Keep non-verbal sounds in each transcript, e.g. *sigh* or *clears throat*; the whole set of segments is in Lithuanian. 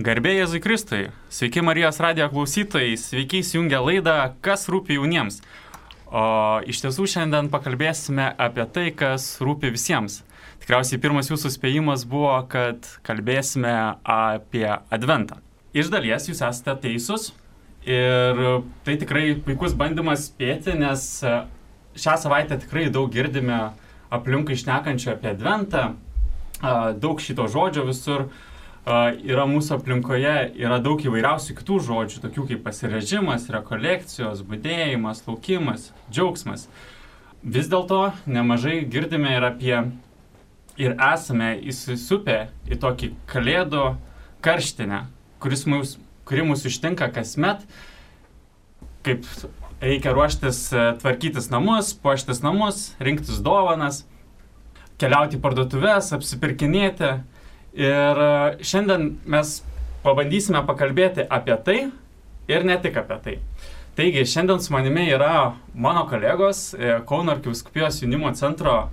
Garbė Jėzui Kristui. Sveiki Marijos radijo klausytojai, sveiki įsijungę laidą Kas rūpi jauniems. O iš tiesų šiandien pakalbėsime apie tai, kas rūpi visiems. Tikriausiai pirmas jūsų spėjimas buvo, kad kalbėsime apie Adventą. Iš dalies jūs esate teisūs ir tai tikrai puikus bandymas spėti, nes šią savaitę tikrai daug girdime aplinkui išnekančio apie Adventą, daug šito žodžio visur yra mūsų aplinkoje, yra daug įvairiausių kitų žodžių, tokių kaip pasirežimas, rekolekcijos, būdėjimas, laukimas, džiaugsmas. Vis dėlto nemažai girdime ir apie, ir esame įsisupę į tokį kalėdų karštinę, mus, kuri mūsų ištinka kasmet, kaip reikia ruoštis e, tvarkytis namus, puoštis namus, rinktis dovanas, keliauti į parduotuvės, apsipirkinėti Ir e, šiandien mes pabandysime pakalbėti apie tai ir ne tik apie tai. Taigi, šiandien su manimi yra mano kolegos e, Kauno arkiviskupijos jaunimo centro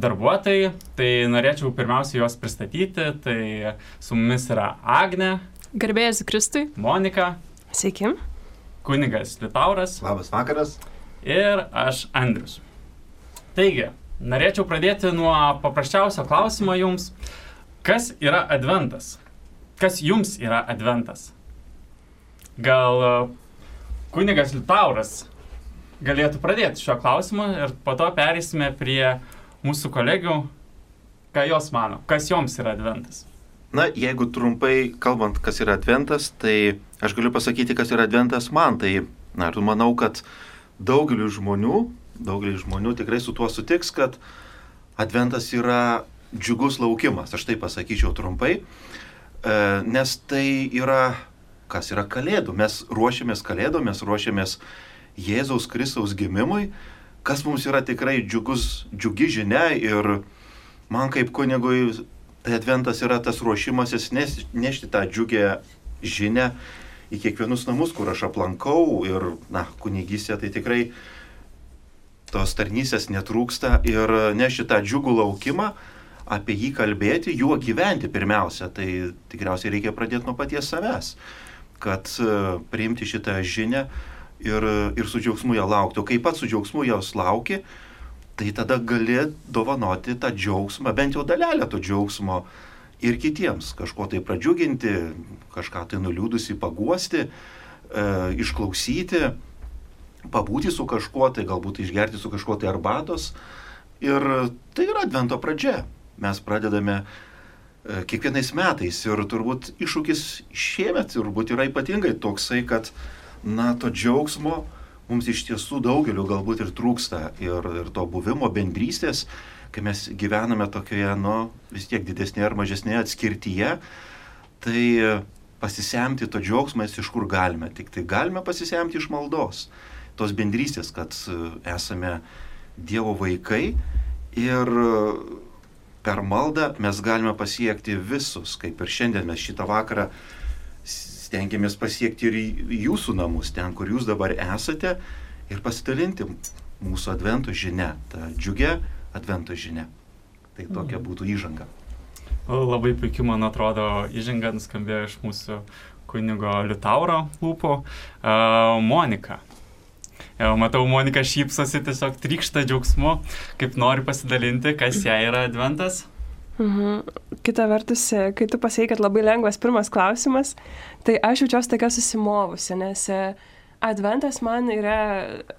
darbuotojai. Tai norėčiau pirmiausia juos pristatyti. Tai su mumis yra Agne. Garbėjus Kristui. Monika. Sveiki. Kunigas Litauras. Labas vakaras. Ir aš Andrius. Taigi, norėčiau pradėti nuo paprasčiausio klausimo jums. Uh, Kas yra adventas? Kas jums yra adventas? Gal e, kunigas Liutauras galėtų pradėti šio klausimu ir po to perėsime prie mūsų kolegių, ką jos mano, kas joms yra adventas. Na, jeigu trumpai kalbant, kas yra adventas, tai aš galiu pasakyti, kas yra adventas man. Tai, na, ir manau, kad daugeliu žmonių, daugeliu žmonių tikrai su tuo sutiks, kad adventas yra džiugus laukimas, aš tai pasakyčiau trumpai, e, nes tai yra, kas yra kalėdų. Mes ruošiamės kalėdų, mes ruošiamės Jėzaus Kristaus gimimui, kas mums yra tikrai džiugus, džiugi žinia ir man kaip kunigui tai adventas yra tas ruošimasis nešti tą džiugę žinę į kiekvienus namus, kur aš aplankau ir, na, kunigystė tai tikrai tos tarnysės netrūksta ir nešti tą džiugų laukimą, apie jį kalbėti, juo gyventi pirmiausia, tai tikriausiai reikia pradėti nuo paties savęs, kad e, priimti šitą žinę ir, ir su džiaugsmu ją laukti. O kai pats su džiaugsmu jos lauki, tai tada gali dovanoti tą džiaugsmą, bent jau dalelę to džiaugsmo ir kitiems, kažko tai pradžiuginti, kažką tai nuliūdusi paguosti, e, išklausyti, pabūti su kažkuo, tai galbūt išgerti su kažkuo tai arbatos. Ir tai yra advento pradžia mes pradedame e, kiekvienais metais. Ir turbūt iššūkis šiemet turbūt yra ypatingai toksai, kad na to džiaugsmo mums iš tiesų daugeliu galbūt ir trūksta. Ir, ir to buvimo bendrystės, kai mes gyvename tokioje, nu, vis tiek didesnėje ar mažesnėje atskirtyje, tai pasisemti to džiaugsmo mes iš kur galime, tik tai galime pasisemti iš maldos, tos bendrystės, kad e, esame Dievo vaikai ir per maldą mes galime pasiekti visus, kaip ir šiandien mes šitą vakarą stengiamės pasiekti ir jūsų namus, ten, kur jūs dabar esate, ir pasidalinti mūsų adventų žinia, tą džiugę adventų žinia. Tai tokia mhm. būtų įžanga. Labai puikiai, man atrodo, įžanga nuskambėjo iš mūsų kunigo Liutauro lūpų. Uh, Monika, Jau matau, Monika šypsosi, tiesiog trykšta džiaugsmu, kaip nori pasidalinti, kas jai yra adventas. Mhm. Kita vertus, kai tu pasakai, kad labai lengvas pirmas klausimas, tai aš jaučiuosi tokia susimovusi, nes e, adventas man yra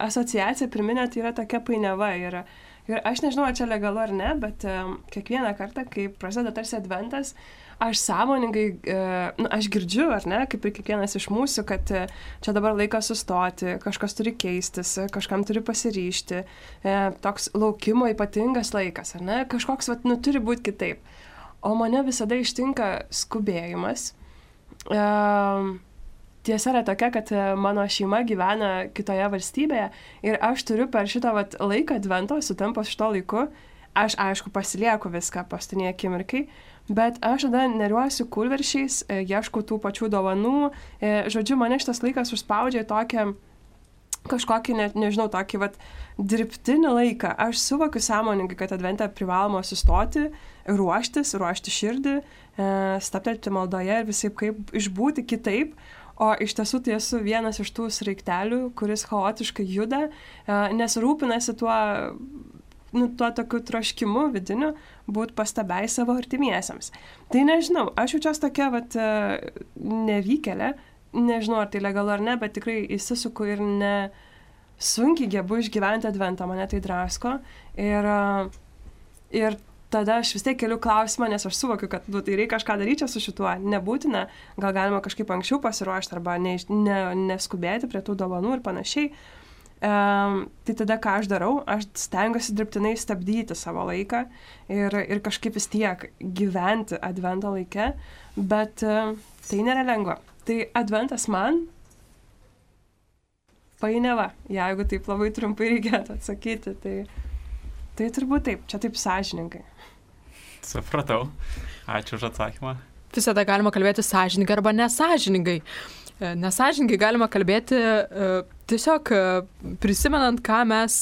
asociacija, pirminė tai yra tokia painiava. Ir, ir aš nežinau, ar čia legalu ar ne, bet um, kiekvieną kartą, kai prasideda tarsi adventas, aš sąmoningai, e, nu, aš girdžiu, ar ne, kaip ir kiekvienas iš mūsų, kad e, čia dabar laikas sustoti, kažkas turi keistis, kažkam turi pasiryšti, e, toks laukimo ypatingas laikas, ar ne, kažkoks, vat, nu, turi būti kitaip. O mane visada ištinka skubėjimas. Tiesa yra tokia, kad mano šeima gyvena kitoje valstybėje ir aš turiu per šitą vat, laiką advento, sutampa su šito laiku, aš aišku pasilieku viską pastinėje akimirkai, Bet aš tada neriuosi kulveršiais, e, ieškau tų pačių dovanų. E, žodžiu, mane šitas laikas užspaudžia tokią kažkokį, ne, nežinau, tokį vat, dirbtinį laiką. Aš suvokiu sąmoningai, kad adventą privaloma sustoti, ruoštis, ruošti širdį, e, staptelti maldoje ir visai kaip išbūti kitaip. O iš tiesų tai esu vienas iš tų sraiktelių, kuris chaotiškai juda, e, nes rūpinasi tuo nu, tuo tokiu troškimu vidiniu būti pastabiai savo artimiesiams. Tai nežinau, aš jaučiuosi tokia, vat, e, nevykėlė, nežinau, ar tai legalu ar ne, bet tikrai įsisuku ir ne sunkiai gebu išgyventi adventą, mane tai drasko. Ir, e, ir tada aš vis tiek keliu klausimą, nes aš suvokiu, kad nu, tai reikia kažką daryti su šituo, nebūtina, gal galima kažkaip anksčiau pasiruošti arba ne, ne, neskubėti prie tų dovanų ir panašiai. Um, tai tada ką aš darau, aš stengiuosi dirbtinai stabdyti savo laiką ir, ir kažkaip vis tiek gyventi advento laike, bet uh, tai nėra lengva. Tai adventas man painiava, jeigu taip labai trumpai reikėtų atsakyti, tai, tai turbūt taip, čia taip sąžininkai. Supratau. Ačiū už atsakymą. Visada galima kalbėti sąžininkai arba nesažiningai. E, nesažininkai galima kalbėti e, tiesiog e, prisimenant, ką mes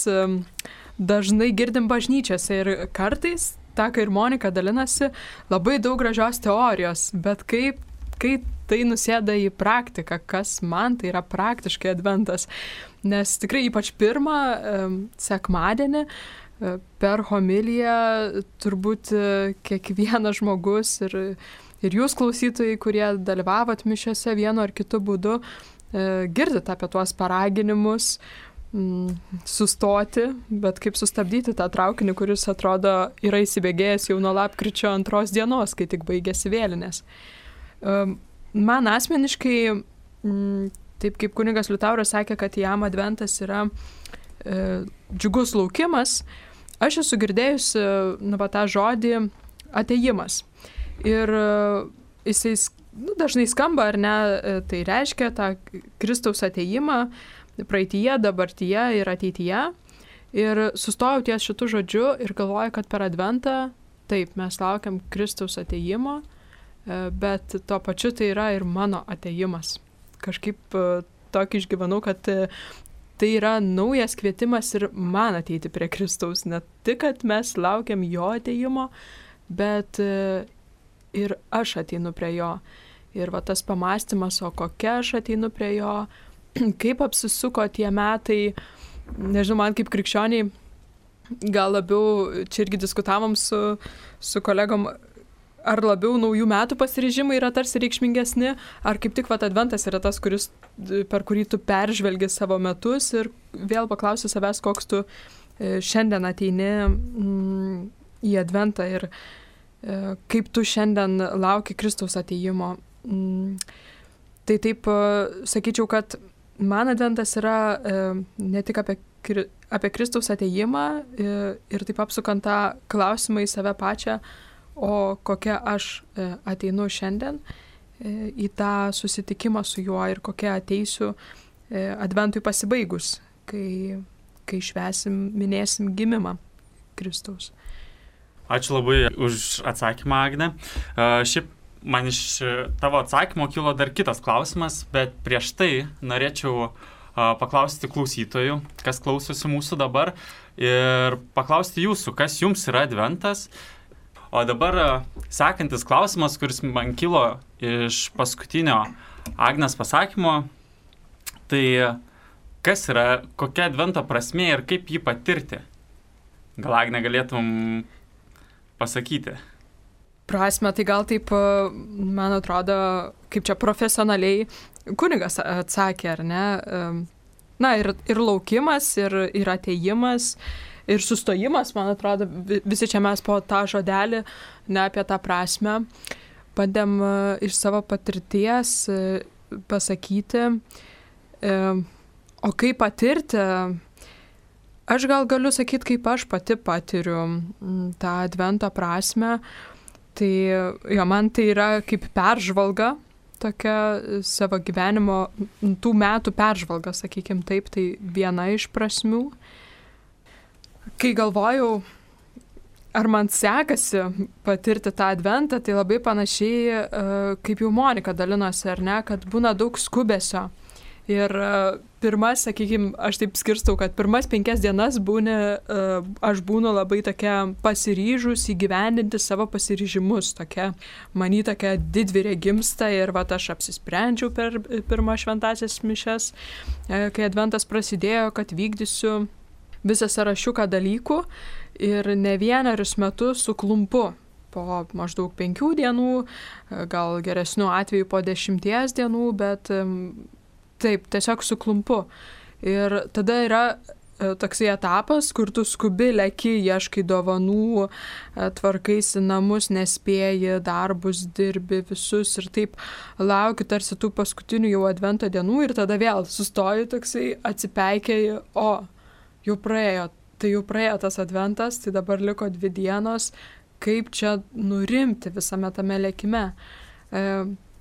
dažnai girdim bažnyčiose ir kartais, tą, kai ir Monika dalinasi, labai daug gražios teorijos, bet kaip, kaip tai nusėda į praktiką, kas man tai yra praktiškai adventas. Nes tikrai ypač pirmą sekmadienį per homiliją turbūt kiekvienas žmogus ir ir jūs klausytojai, kurie dalyvavot mišiose vienu ar kitu būdu, e, girdit apie tuos paraginimus mm, sustoti, bet kaip sustabdyti tą traukinį, kuris atrodo yra įsibėgėjęs jau nuo lapkričio antros dienos, kai tik baigėsi vėlinės. E, man asmeniškai, mm, taip kaip kunigas Liutauras sakė, kad jam adventas yra e, džiugus laukimas, aš esu girdėjusi nu, tą žodį ateimas. Ir e, jisai nu, dažnai skamba, ar ne, e, tai reiškia tą Kristaus ateimą praeitie, dabartyje ir ateityje. Ir sustojau ties šitų žodžių ir galvoju, kad per adventą, taip, mes laukiam Kristaus ateimo, e, bet tuo pačiu tai yra ir mano ateimas. Kažkaip tokį išgyvenau, kad tai yra naujas kvietimas ir man ateiti prie Kristaus. Ne tik, kad mes laukiam jo ateimo, bet ir aš ateinu prie jo. Ir va tas pamastymas, o kokia aš ateinu prie jo, *clears throat* kaip apsisuko tie metai, nežinau, man kaip krikščioniai, gal labiau, čia irgi diskutavom su, su kolegom, ar labiau naujų metų pasirežimai yra tarsi reikšmingesni, ar kaip tik vat adventas yra tas, kuris, per kurį tu peržvelgi savo metus ir vėl paklausi savęs, koks tu e, šiandien ateini mm, į adventą. Ir, E, kaip tu šiandien lauki Kristaus ateimo. Mm, tai taip e, sakyčiau, kad man adventas yra e, ne tik apie, apie Kristaus ateimą ir taip apsukant tą klausimą į save pačią, o kokia aš ateinu šiandien į tą susitikimą su juo ir kokia ateisiu adventui pasibaigus, kai, kai švesim, minėsim gimimą Kristaus. Ačiū labai už atsakymą, Agne. Uh, šiaip man iš tavo atsakymo kilo dar kitas klausimas, bet prieš tai norėčiau paklausti klausytojų, kas klausosi mūsų dabar ir paklausti jūsų, kas jums yra adventas. O dabar sekantis klausimas, kuris man kilo iš paskutinio Agnes pasakymo, tai kas yra, kokia advento prasme ir kaip jį patirti? Gal Agne galėtum pasakyti? Prasme, tai gal taip, e, man atrodo, kaip čia profesionaliai kunigas atsakė, ar ne? E, na, ir, ir laukimas, ir, ir ateimas, ir sustojimas, man atrodo, visi čia mes po tą žodelį, ne apie tą prasme, bandėm e, iš savo patirties pasakyti, o kaip patirti Aš gal galiu sakyti, kaip aš pati patiriu mm, tą advento prasme. Tai jo, man tai yra kaip peržvalga, tokia savo gyvenimo, tų metų peržvalga, sakykime taip, tai viena iš prasmių. Kai galvojau, ar man sekasi patirti tą adventą, tai labai panašiai, kaip jau Monika dalinosi, ar ne, kad būna daug skubesio Ir e, pirmas, sakykime, aš taip skirstau, kad pirmas penkias dienas būni, e, aš būnu labai tokia pasiryžus įgyvendinti savo pasiryžimus, tokia, many tokia didvirė gimsta ir va aš apsisprendžiau per pirmą šventasias mišes, e, kai adventas prasidėjo, kad vykdysiu visą sąrašiuką dalykų ir ne vienerius metus suklumpu po maždaug penkių dienų, gal geresnių atvejų po dešimties dienų, bet Taip, tiesiog suklumpu. Ir tada yra e, toksai etapas, kur tu skubi, leki, ieškai dovanų, e, tvarkaisi namus, nespėji, darbus dirbi visus ir taip lauki tarsi tų paskutinių jau advento dienų ir tada vėl sustoji toksai, atsipeikiai, o jau praėjo, tai jau praėjo tas adventas, tai dabar liko dvi dienos, kaip čia nurimti visame tame lėkime. E,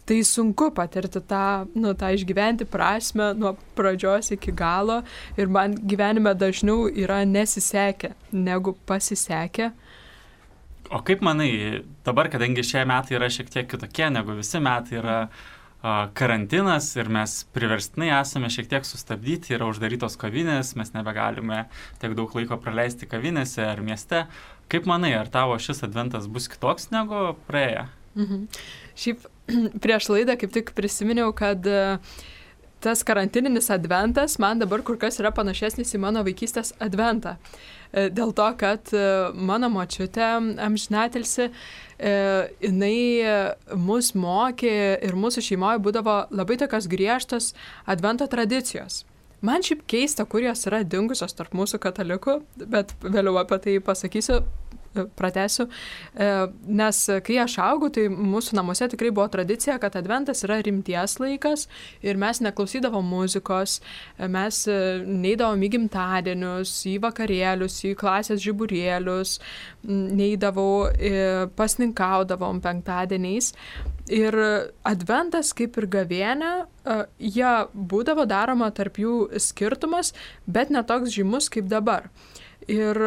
tai sunku patirti tą, nu, tą išgyventi prasme nuo pradžios iki galo ir man gyvenime dažniau yra nesisekę negu pasisekę. O kaip manai, dabar, kadangi šie metai yra šiek tiek kitokie negu visi metai, yra karantinas ir mes priverstinai esame šiek tiek sustabdyti, yra uždarytos kavinės, mes nebegalime tiek daug laiko praleisti kavinėse ar mieste. Kaip manai, ar tavo šis adventas bus kitoks negu praėję? Mhm. Šiaip *clears throat* prieš laidą kaip tik prisiminiau, kad e, tas karantininis adventas man dabar kur kas yra panašesnis į mano vaikystės adventą. E, dėl to, kad e, mano močiutė amžinatelsi, jinai mus mokė ir mūsų šeimoje būdavo labai tokios griežtos advento tradicijos. Man šiaip keista, kur jos yra dingusios tarp mūsų katalikų, bet vėliau apie tai pasakysiu pratesiu, e, nes kai aš augau, tai mūsų namuose tikrai buvo tradicija, kad adventas yra rimties laikas ir mes neklausydavom muzikos, e, mes e, neįdavom į gimtadienius, į vakarėlius, į klasės žiburėlius, neįdavau, pasninkaudavom penktadieniais. Ir adventas kaip ir gavienė, jie būdavo daroma tarp jų skirtumas, bet netoks žymus kaip dabar. Ir,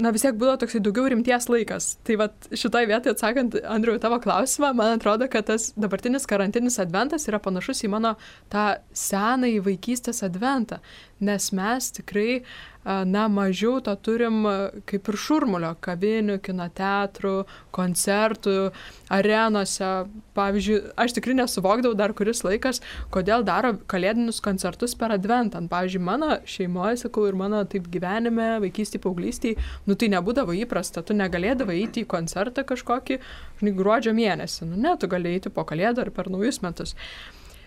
na, vis tiek buvo toksai daugiau rimties laikas. Tai va šitoje vietoje atsakant, Andriu, tavo klausimą, man atrodo, kad tas dabartinis karantinis adventas yra panašus į mano tą senąjį vaikystės adventą. Nes mes tikrai na, mažiau to turim kaip ir šurmulio - kavinių, kinoteatrų, koncertų, arenose. Pavyzdžiui, aš tikrai nesuvokdavau dar kuris laikas, kodėl daro kalėdinius koncertus per adventą. Pavyzdžiui, mano šeimoje, sakau, ir mano taip gyvenime, vaikystėje, paauglystėje, nu tai nebūdavo įprasta, tu negalėdavai eiti į koncertą kažkokį, žinai, gruodžio mėnesį. Nu ne, tu galėjai eiti po kalėdą ar per naujus metus.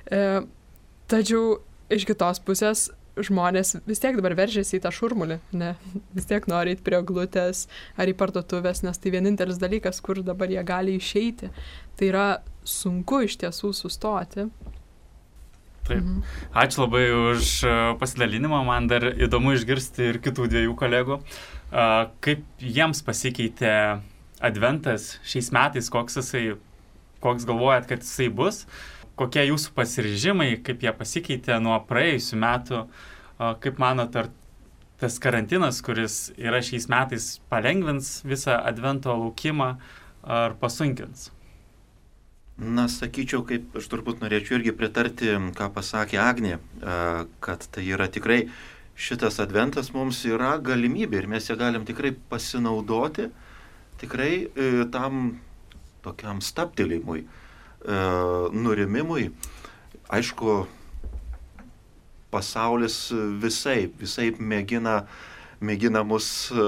E, tačiau iš kitos pusės žmonės vis tiek dabar veržiasi į tą šurmulį, ne, vis tiek nori eiti prie glutės ar į parduotuvės, nes tai vienintelis dalykas, kur dabar jie gali išeiti. Tai yra sunku iš tiesų sustoti. Taip. Mhm. Ačiū labai už e, pasidalinimą, man dar įdomu išgirsti ir kitų dviejų kolegų. Kaip jiems pasikeitė adventas šiais metais, koks jisai, koks galvojat, kad jisai bus? Kokie jūsų pasiryžimai, kaip jie pasikeitė nuo praėjusių metų, kaip manot, ar tas karantinas, kuris yra šiais metais, palengvins visą advento laukimą ar pasunkins? Na, sakyčiau, kaip aš turbūt norėčiau irgi pritarti, ką pasakė Agnė, kad tai yra tikrai šitas adventas mums yra galimybė ir mes ją galim tikrai pasinaudoti, tikrai e, tam tokiam staptelimui E, nurimimui. Aišku, pasaulis visai, visai mėgina, mėgina mus e,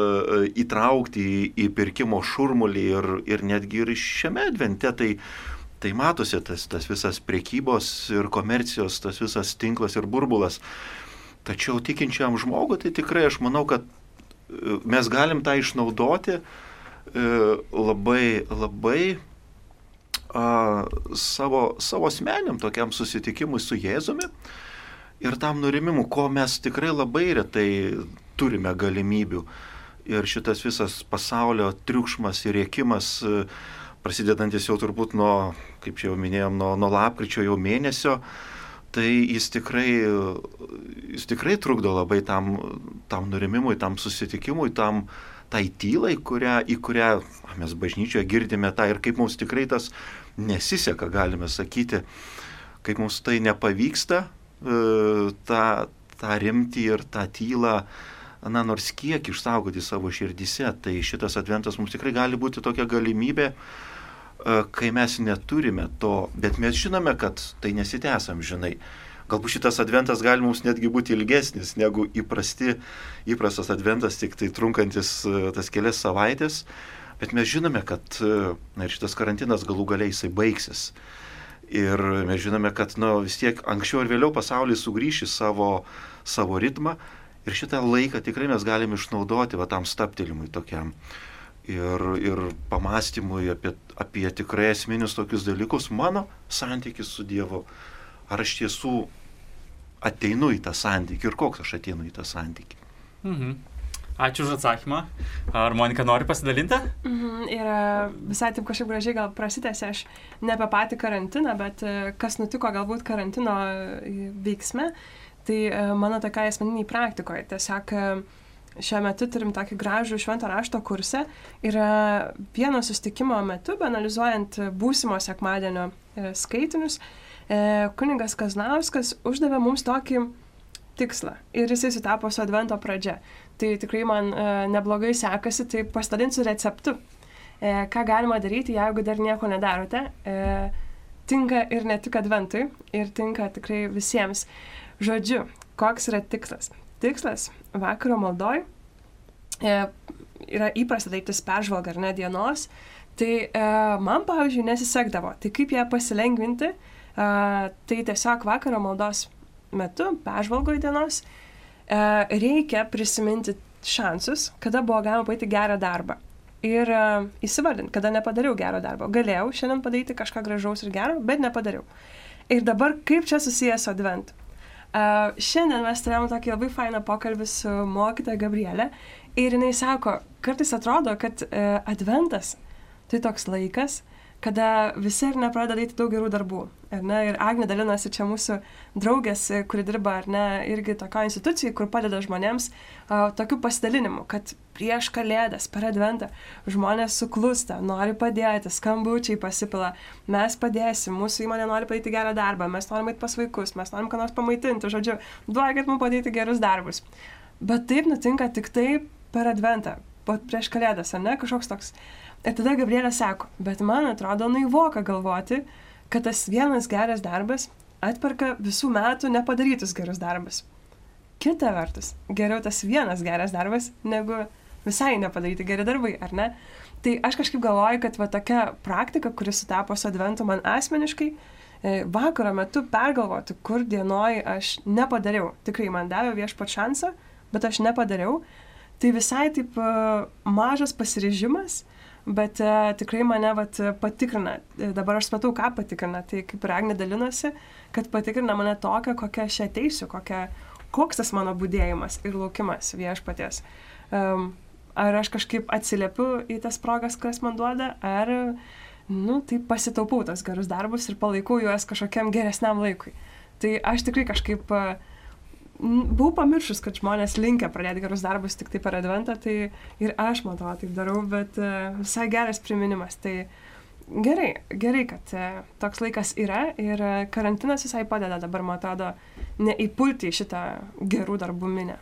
įtraukti į, į pirkimo šurmulį ir, ir netgi ir šiame advente tai, tai matosi tas, tas visas priekybos ir komercijos, tas visas tinklas ir burbulas. Tačiau tikinčiam žmogui tai tikrai aš manau, kad e, mes galim tą išnaudoti labai, labai a, savo, savo asmeniam tokiam susitikimui su Jėzumi ir tam nurimimu, ko mes tikrai labai retai turime galimybių. Ir šitas visas pasaulio triukšmas ir rėkimas, prasidedantis jau turbūt nuo, kaip jau minėjom, nuo, nuo lapkričio jau mėnesio, tai jis tikrai, jis tikrai trukdo labai tam, tam nurimimui, tam susitikimui, tam, tai tylai, kurią, į kurią mes bažnyčioje girdime tą ir kaip mums tikrai tas nesiseka, galime sakyti, kaip mums tai nepavyksta, e, tą, tą rimtį ir tą tylą, na, nors kiek išsaugoti savo širdyse. Tai šitas adventas mums tikrai gali būti tokia galimybė, e, kai mes neturime to, bet mes žinome, kad tai nesitęsam, žinai. Galbūt šitas adventas gali mums netgi būti ilgesnis negu įprasti, įprastas adventas, tik tai trunkantis e, tas kelias savaitės, bet mes žinome, kad na, šitas karantinas galų galiai jisai baigsis. Ir mes žinome, kad na, vis tiek anksčiau ir vėliau pasaulis sugrįš į savo, savo ritmą ir šitą laiką tikrai mes galime išnaudoti va, tam staptelimui tokiam. Ir, ir pamastymui apie, apie tikrai esminius tokius dalykus, mano santykis su Dievu, ar aš tiesų ateinu į tą santykį ir koks aš ateinu į tą santykį. Mhm. Ačiū už atsakymą. Ar Monika nori pasidalinti? Mhm, ir e, visai taip kažkaip gražiai gal prasitęsė aš ne apie patį karantiną, bet e, kas nutiko galbūt karantino e, veiksme, tai mano tokia asmeniniai praktikoje. Tiesiog šiuo metu turim tokį gražų švento rašto kursą ir vieno sustikimo metu, analizuojant būsimo sekmadienio skaitinius, kuningas Kaznauskas uždavė mums tokį tikslą ir jisai sutapo su advento pradžia tai tikrai man e, neblogai sekasi, tai pasidalinsiu receptu, e, ką galima daryti, jeigu dar nieko nedarote. E, tinka ir ne tik adventui, ir tinka tikrai visiems. Žodžiu, koks yra tikslas? Tikslas vakaro maldoj e, yra įprasta darytis peržvalgą ar ne dienos, tai e, man, pavyzdžiui, nesisekdavo. Tai kaip ją pasilengvinti, e, tai tiesiog vakaro maldos metu, peržvalgoj dienos, E, reikia prisiminti šansus, kada buvo galima padaryti gerą darbą. Ir uh, įsivardinti, kada nepadariau gero darbo. Galėjau šiandien padaryti kažką gražaus ir gero, bet nepadariau. Ir dabar kaip čia susijęs su adventu? Uh, šiandien mes turėjome tokį labai fainą pokalbį su mokytoja Gabrielė ir jinai sako, kartais atrodo, kad uh, adventas tai toks laikas, kada visi ar ne pradeda daryti daug gerų darbų. Ne, ir Agnė dalinosi čia mūsų draugės, kuri dirba ar ne irgi tokio institucijai, kur padeda žmonėms uh, tokiu pasidalinimu, kad prieš kalėdas, per adventą žmonės suklūsta, nori padėti, skambučiai pasipila, mes padėsim, mūsų įmonė nori padaryti gerą darbą, mes norim eiti pas vaikus, mes norim ką nors pamaitinti, žodžiu, duokit mums padaryti gerus darbus. Bet taip nutinka tik taip per adventą, prieš kalėdas, ar ne, kažkoks toks Ir tada Gabrielė sako, bet man atrodo naivoka galvoti, kad tas vienas geras darbas atperka visų metų nepadarytus gerus darbus. Kita vertus, geriau tas vienas geras darbas, negu visai nepadaryti geri darbai, ar ne? Tai aš kažkaip galvoju, kad va tokia praktika, kuris sutapo su adventu man asmeniškai, e, vakaro metu pergalvoti, kur dienoj aš nepadariau. Tikrai man davė viešpat šansą, bet aš nepadariau. Tai visai taip e, mažas pasiryžimas bet uh, tikrai mane vat, patikrina. E, dabar aš matau, ką patikrina. Tai kaip ir Agnė dalinosi, kad patikrina mane tokią, kokią aš ateisiu, kokią, koks tas mano būdėjimas ir laukimas viešpaties. Um, ar aš kažkaip atsiliepiu į tas progas, kurias man duoda, ar, nu, tai pasitaupau tas gerus darbus ir palaikau juos kažkokiam geresniam laikui. Tai aš tikrai kažkaip uh, buvau pamiršus, kad žmonės linkia pradėti gerus darbus tik tai per adventą, tai ir aš, man atrodo, taip darau, bet uh, visai geras priminimas. Tai gerai, gerai, kad uh, toks laikas yra ir uh, karantinas visai padeda dabar, man atrodo, neįpulti į šitą gerų darbų minę.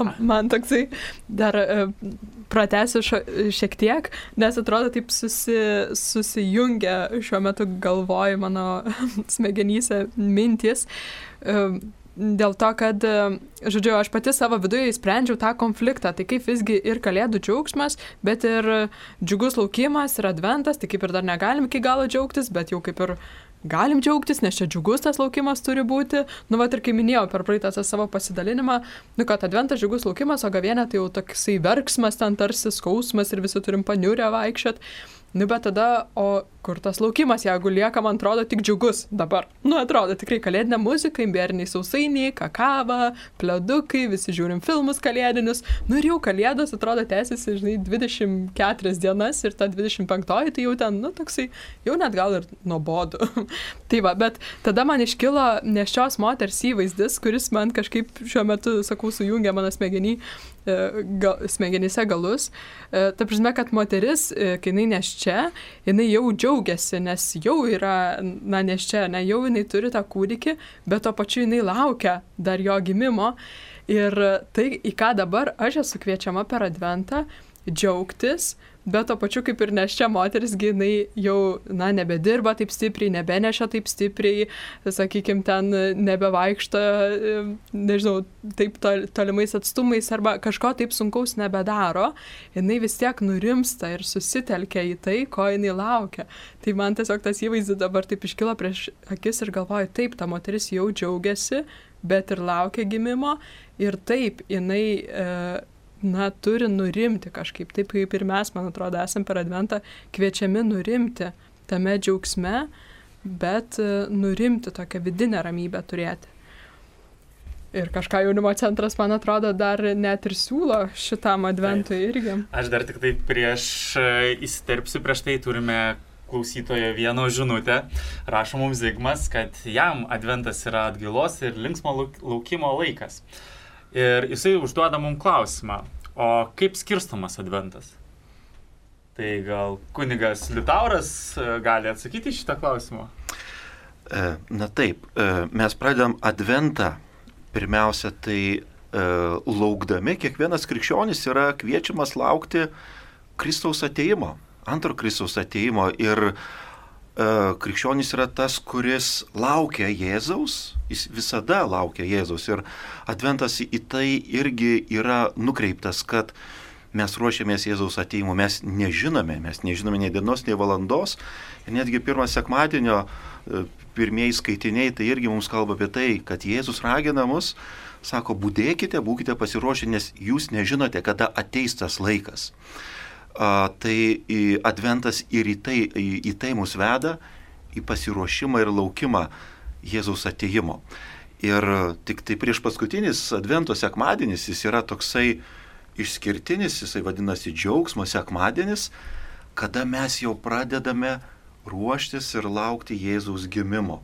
O man toksai dar pratęsiu šo, šiek tiek, nes atrodo taip susi, susijungia šiuo metu galvoj mano *laughs* smegenyse mintis. Dėl to, kad, žodžiu, aš pati savo viduje įsprendžiau tą konfliktą, tai kaip visgi ir kalėdų džiaugsmas, bet ir džiugus laukimas ir adventas, tai kaip ir dar negalim iki galo džiaugtis, bet jau kaip ir galim džiaugtis, nes čia džiugus tas laukimas turi būti. Nu, va, ir kaip minėjau per praeitą savo pasidalinimą, nu, kad adventas džiugus laukimas, o gavienė tai jau toksai verksmas, ten tarsi skausmas ir visi turim paniurę vaikščiot. Nu, bet tada, o kur tas laukimas, jeigu lieka, man atrodo, tik džiugus dabar. Nu, atrodo, tikrai kalėdinė muzika, imbieriniai sausainiai, kakava, pledukai, visi žiūrim filmus kalėdinius. Nu ir jau kalėdos, atrodo, tęsiasi, žinai, 24 dienas ir ta 25, tai jau ten, nu, toksai, jau net gal ir nuobodu. *laughs* tai va, bet tada man iškilo neščios moters įvaizdis, kuris man kažkaip šiuo metu, sakau, sujungia mano smegenį gal, smegenyse galus. E, ta prasme, kad moteris, e, kai jinai neščia, jinai jau džiaugiasi, nes jau yra, na, neščia, ne, jau jinai turi tą kūdikį, bet tuo pačiu jinai laukia dar jo gimimo. Ir tai, į ką dabar aš esu kviečiama per adventą, džiaugtis, bet to pačiu kaip ir neščia moteris, jinai jau, na, nebedirba taip stipriai, nebeneša taip stipriai, sakykime, ten nebevaikšta, nežinau, taip tolimais atstumais arba kažko taip sunkaus nebedaro, jinai vis tiek nurimsta ir susitelkia į tai, ko jinai laukia. Tai man tiesiog tas įvaizdis dabar taip iškilo prieš akis ir galvoju, taip, ta moteris jau džiaugiasi, bet ir laukia gimimo ir taip, jinai... E, na, turi nurimti kažkaip, taip kaip ir mes, man atrodo, esame per adventą kviečiami nurimti tame džiaugsme, bet e, nurimti tokią vidinę ramybę turėti. Ir kažką jaunimo centras, man atrodo, dar net ir siūlo šitam adventui Taip. irgi. Aš dar tik tai prieš e, įsiterpsiu, prieš tai turime klausytojo vieno žinutę. Rašo mums Zigmas, kad jam adventas yra atgilos ir linksmo laukimo laikas. Ir jisai užduoda mums klausimą, o kaip skirstamas adventas? Tai gal kunigas Litauras e, gali atsakyti šitą klausimą? E, na taip, e, mes pradedam adventą pirmiausia tai laukdami, kiekvienas krikščionis yra kviečiamas laukti Kristaus ateimo, antro Kristaus ateimo ir uh, krikščionis yra tas, kuris laukia Jėzaus, jis visada laukia Jėzaus. Ir adventas į tai irgi yra nukreiptas, kad mes ruošiamės Jėzaus ateimu, mes nežinome, mes nežinome nei dienos, nei valandos. Ir netgi pirmą sekmadienio e, pirmieji skaitiniai tai irgi mums kalba apie tai, kad Jėzus ragina mus, sako, būdėkite, būkite pasiruošę, nes jūs nežinote, kada ateis tas laikas tai adventas ir į tai, į, į tai mus veda, į pasiruošimą ir laukimą Jėzaus ateimo. Ir tik tai prieš paskutinis advento sekmadienis jis yra toksai išskirtinis, jisai vadinasi džiaugsmo sekmadienis, kada mes jau pradedame ruoštis ir laukti Jėzaus gimimo.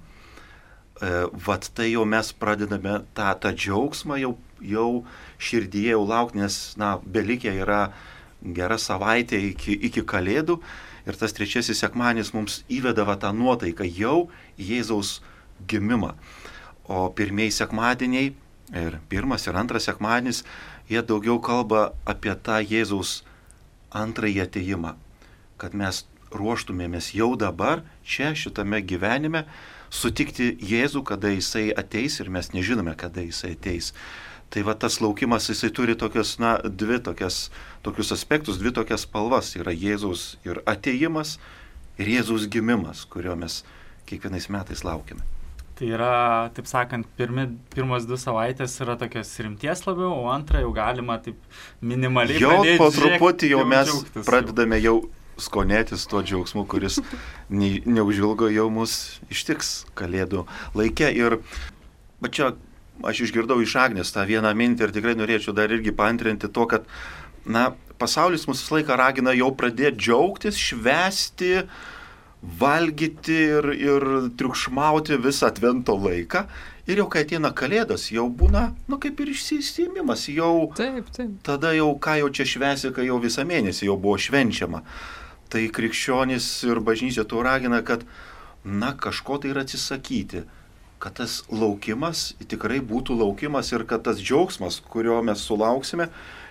E, vat tai jau mes pradedame tą, tą džiaugsmą jau, jau širdyje jau laukti, nes, na, belikė yra gera savaitė iki, iki kalėdų ir tas trečiasis sekmanis mums įvedava tą nuotaiką jau Jėzaus gimimą. O pirmieji sekmadieniai ir pirmas ir antras sekmadienis, jie daugiau kalba apie tą Jėzaus antrąjį ateimą, kad mes ruoštumėmės jau dabar, čia, šitame gyvenime, sutikti Jėzų, kada jisai ateis ir mes nežinome, kada jisai ateis. Tai va tas laukimas, jisai turi tokias, na, dvi tokias, tokius aspektus, dvi tokias spalvas. Yra Jėzaus ir ateimas, ir Jėzaus gimimas, kurio mes kiekvienais metais laukiame. Tai yra, taip sakant, pirmi, pirmos dvi savaitės yra tokios rimties labiau, o antrą jau galima taip minimaliai. Jau po truputį jau mes džiaugtis, pradedame jau skonėtis tuo džiaugsmu, kuris ne, neužilgo jau mus ištiks kalėdų laikė. Ir čia aš išgirdau iš Agnės tą vieną mintį ir tikrai norėčiau dar irgi pantrinti to, kad, na, pasaulis mus visą laiką ragina jau pradėti džiaugtis, švesti, valgyti ir, ir triukšmauti visą atvento laiką. Ir jau kai ateina kalėdas, jau būna, na nu, kaip ir išsisimimas, jau... Taip, taip. Tada jau ką jau čia švesi, kai jau visą mėnesį jau buvo švenčiama. Tai krikščionis ir bažnyčia tuo ragina, kad, na, kažko tai ir atsisakyti kad tas laukimas tikrai būtų laukimas ir kad tas džiaugsmas, kurio mes sulauksime,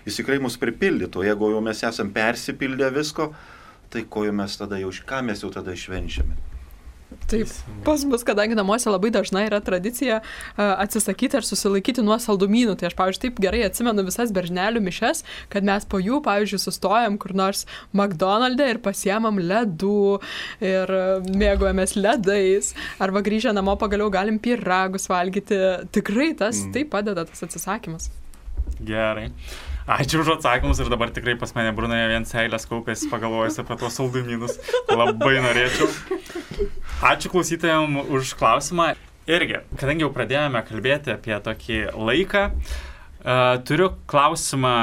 jis tikrai mus pripildytų. Jeigu jau mes esam persipildę visko, tai ko jau mes tada jau, ką mes jau tada švenčiame. Taip, pas mus, kadangi namuose labai dažnai yra tradicija atsisakyti ar susilaikyti nuo saldumynų, tai aš, pavyzdžiui, taip gerai atsimenu visas beržnelių mišes, kad mes po jų, pavyzdžiui, sustojam kur nors McDonald'e ir pasiemam ledų ir mėgojamės ledais, arba grįžę namo pagaliau galim pyragus valgyti. Tikrai tas mm. taip padeda tas atsisakymas. Gerai. Ačiū už atsakymus ir dabar tikrai pas mane burnoje vien seilės kaupėsi pagalvojus apie tuos saldumynus. Labai norėčiau. Ačiū klausytojams už klausimą. Irgi, kadangi jau pradėjome kalbėti apie tokį laiką, uh, turiu klausimą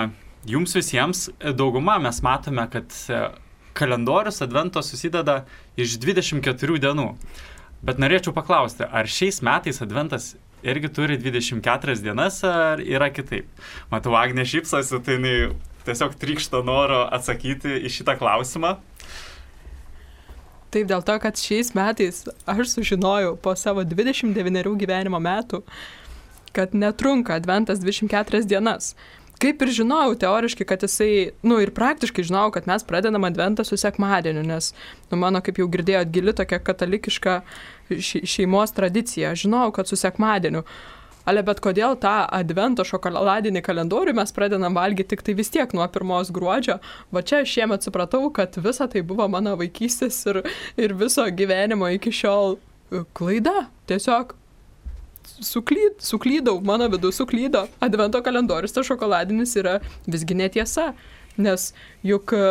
jums visiems. Dauguma mes matome, kad e, kalendorius advento susideda iš 24 dienų. Bet norėčiau paklausti, ar šiais metais adventas irgi turi 24 dienas ar yra kitaip? Matau, Agne šypsosi, tai jinai tiesiog trykšta noro atsakyti į šitą klausimą. Taip, dėl to, kad šiais metais aš sužinojau po savo 29 gyvenimo metų, kad netrunka adventas 24 dienas. Kaip ir žinojau teoriškai, kad jisai, nu ir praktiškai žinojau, kad mes pradedam adventą su sekmadieniu, nes, nu mano, kaip jau girdėjot, gili tokia katalikiška šeimos tradicija. Žinojau, kad su sekmadieniu. Ale bet kodėl tą advento šokoladinį kalendorių mes pradedam valgyti tik tai vis tiek nuo pirmos gruodžio. Va čia šiemet supratau, kad visa tai buvo mano vaikystės ir, ir viso gyvenimo iki šiol klaida. Tiesiog suklyd, suklydau, mano vidų suklydo. Advento kalendorius tas šokoladinis yra visgi netiesa, nes juk e,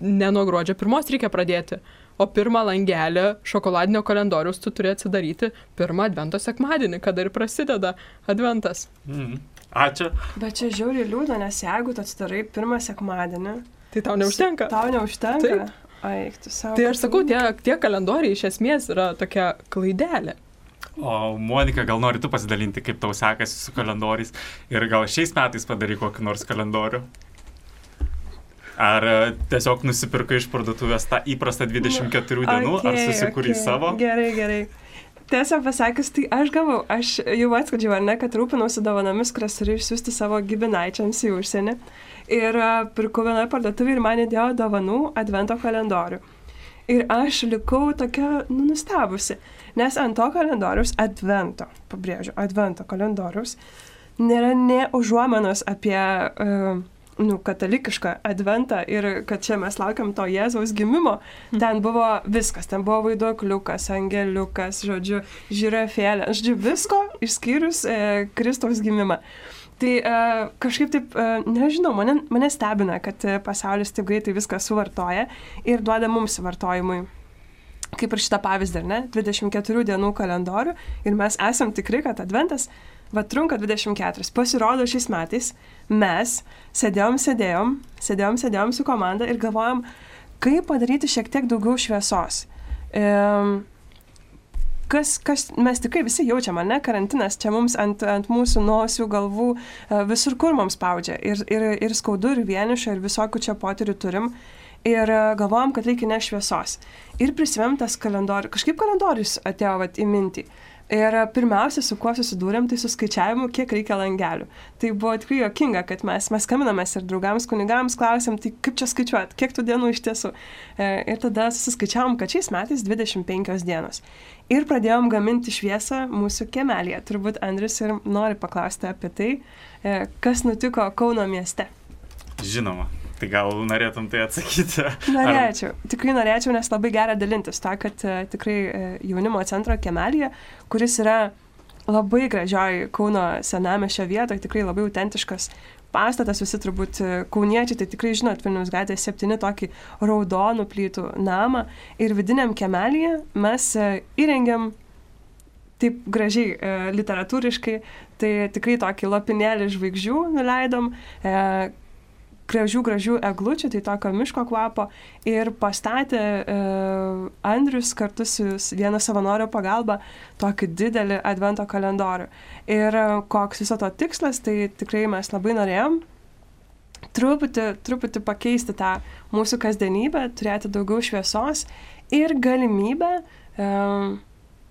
ne nuo gruodžio pirmos reikia pradėti o pirmą langelį šokoladinio kalendoriaus tu turi atsidaryti pirmą advento sekmadienį, kada ir prasideda adventas. Mm. Ačiū. Bet čia žiauriai liūdna, nes jeigu tu atsidarai pirmą sekmadienį, tai tau neužtenka. Tau neužtenka. Taip. Ai, tu savo. Tai aš sakau, tie, tie kalendoriai iš esmės yra tokia klaidelė. O Monika, gal nori tu pasidalinti, kaip tau sekasi su kalendoriais ir gal šiais metais padaryk kokį nors kalendorių? Ar e, tiesiog nusipirkai iš parduotuvės tą įprastą 24 dienų, okay, ar susikūrei okay. savo? Gerai, gerai. Tiesą pasakius, tai aš gavau, aš jau atskleidžiau, ar ne, kad rūpinausi dovanomis, kurias turiu išsiųsti savo gibinaičiams į užsienį. Ir uh, pirkau vienoje parduotuvėje ir man įdėjo dovanų advento kalendorių. Ir aš likau tokia nu, nustebusi, nes ant to kalendoriaus advento, pabrėžiu, advento kalendoriaus, nėra ne užuomenos apie uh, nu, katalikišką adventą ir kad čia mes laukiam to Jėzaus gimimo, mhm. ten buvo viskas, ten buvo vaiduokliukas, angeliukas, žodžiu, žirafėlė, žodžiu, visko išskyrus e, Kristaus gimimą. Tai e, kažkaip taip, e, nežinau, mane, mane stebina, kad e, pasaulis taip greitai viską suvartoja ir duoda mums vartojimui kaip ir šitą pavyzdį, ne, 24 dienų kalendorių ir mes esam tikri, kad adventas va trunka 24. Pasirodo šiais metais mes sėdėjom, sėdėjom, sėdėjom, sėdėjom su komanda ir galvojom, kaip padaryti šiek tiek daugiau šviesos. Um, kas, kas mes tikrai visi jaučiam, ne, karantinas čia mums ant, ant mūsų nosių, galvų, e, visur kur mums spaudžia. Ir, ir, ir skaudu, ir vieniša, ir visokių čia potyrių turim. Ir e, galvojom, kad reikia ne šviesos. Ir prisimėm tas kalendorius, kažkaip kalendorius atėjo vat, į mintį. Ir pirmiausia, su kuo susidūrėm, tai su skaičiavimu, kiek reikia langelių. Tai buvo tikrai jokinga, kad mes, mes skambinamės ir draugams, kunigams klausėm, tai kaip čia skaičiuot, kiek tų dienų iš tiesų. E, ir tada susiskaičiavom, kad šiais metais 25 dienos. Ir pradėjom gaminti šviesą mūsų kemelėje. Turbūt Andris ir nori paklausti apie tai, e, kas nutiko Kauno mieste. Žinoma. Tai gal norėtum tai atsakyti? Norėčiau, Ar... tikrai norėčiau, nes labai gera dalintis tą, kad uh, tikrai uh, jaunimo centro kemelėje, kuris yra labai gražioj Kauno senamešio vietoje, tikrai labai autentiškas pastatas, visi turbūt e, kauniečiai, tai tikrai žinot, Vilnius gatvė 7 tokį raudonų plytų namą ir vidiniam kemelėje mes įrengiam taip gražiai e, literatūriškai, tai tikrai tokį lopinėlį žvaigždžių nuleidom, e, gražių, gražių eglučių, tai tokio miško kvapo. Ir pastatė e, Andrius kartu su vieno savanorio pagalba tokį didelį advento kalendorių. Ir e, koks viso to tikslas, tai tikrai mes labai norėjom truputį, truputį pakeisti tą mūsų kasdienybę, turėti daugiau šviesos ir galimybę e,